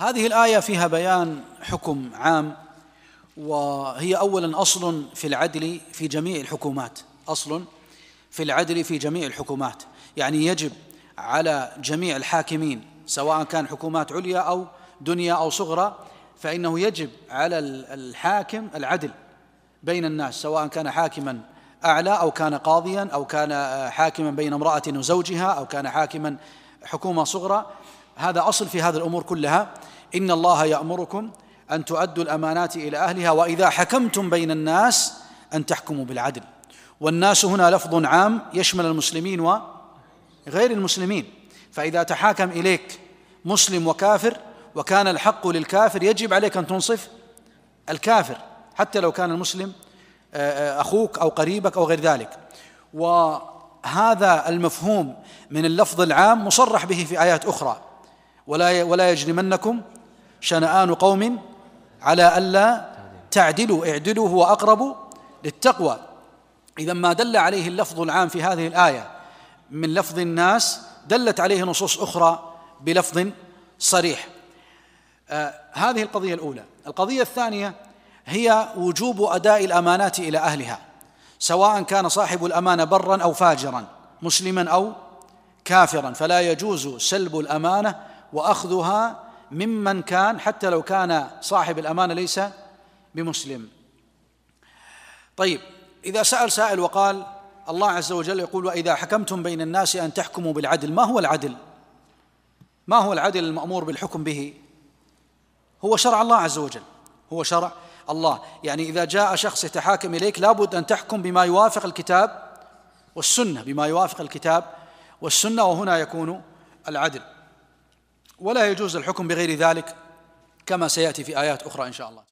هذه الآية فيها بيان حكم عام وهي أولا أصل في العدل في جميع الحكومات أصل في العدل في جميع الحكومات. يعني يجب على جميع الحاكمين سواء كان حكومات عليا أو دنيا أو صغرى فإنه يجب على الحاكم العدل بين الناس سواء كان حاكما أعلى أو كان قاضيا أو كان حاكما بين امرأة وزوجها أو كان حاكما حكومة صغرى. هذا أصل في هذه الأمور كلها. إن الله يأمركم أن تؤدوا الأمانات إلى أهلها وإذا حكمتم بين الناس أن تحكموا بالعدل. والناس هنا لفظ عام يشمل المسلمين وغير المسلمين. فإذا تحاكم إليك مسلم وكافر وكان الحق للكافر يجب عليك أن تنصف الكافر حتى لو كان المسلم آه، آه، أخوك أو قريبك أو غير ذلك. وهذا المفهوم من اللفظ العام مصرح به في آيات أخرى. ولا ولا يجرمنكم شنآن قوم على ألا تعدلوا اعدلوا هو أقرب للتقوى. إذا ما دل عليه اللفظ العام في هذه الآية من لفظ الناس دلت عليه نصوص أخرى بلفظ صريح. آه هذه القضية الأولى. القضية الثانية هي وجوب أداء الأمانات إلى أهلها سواء كان صاحب الأمانة برا أو فاجرا مسلما أو كافرا. فلا يجوز سلب الأمانة وأخذها ممن كان حتى لو كان صاحب الأمانة ليس بمسلم. طيب إذا سأل سائل وقال الله عز وجل يقول وإذا حكمتم بين الناس أن تحكموا بالعدل ما هو العدل؟ ما هو العدل المأمور بالحكم به؟ هو شرع الله عز وجل. هو شرع الله. يعني إذا جاء شخص يتحاكم إليك لابد أن تحكم بما يوافق الكتاب والسنة بما يوافق الكتاب والسنة وهنا يكون العدل. ولا يجوز الحكم بغير ذلك كما سيأتي في آيات أخرى إن شاء الله.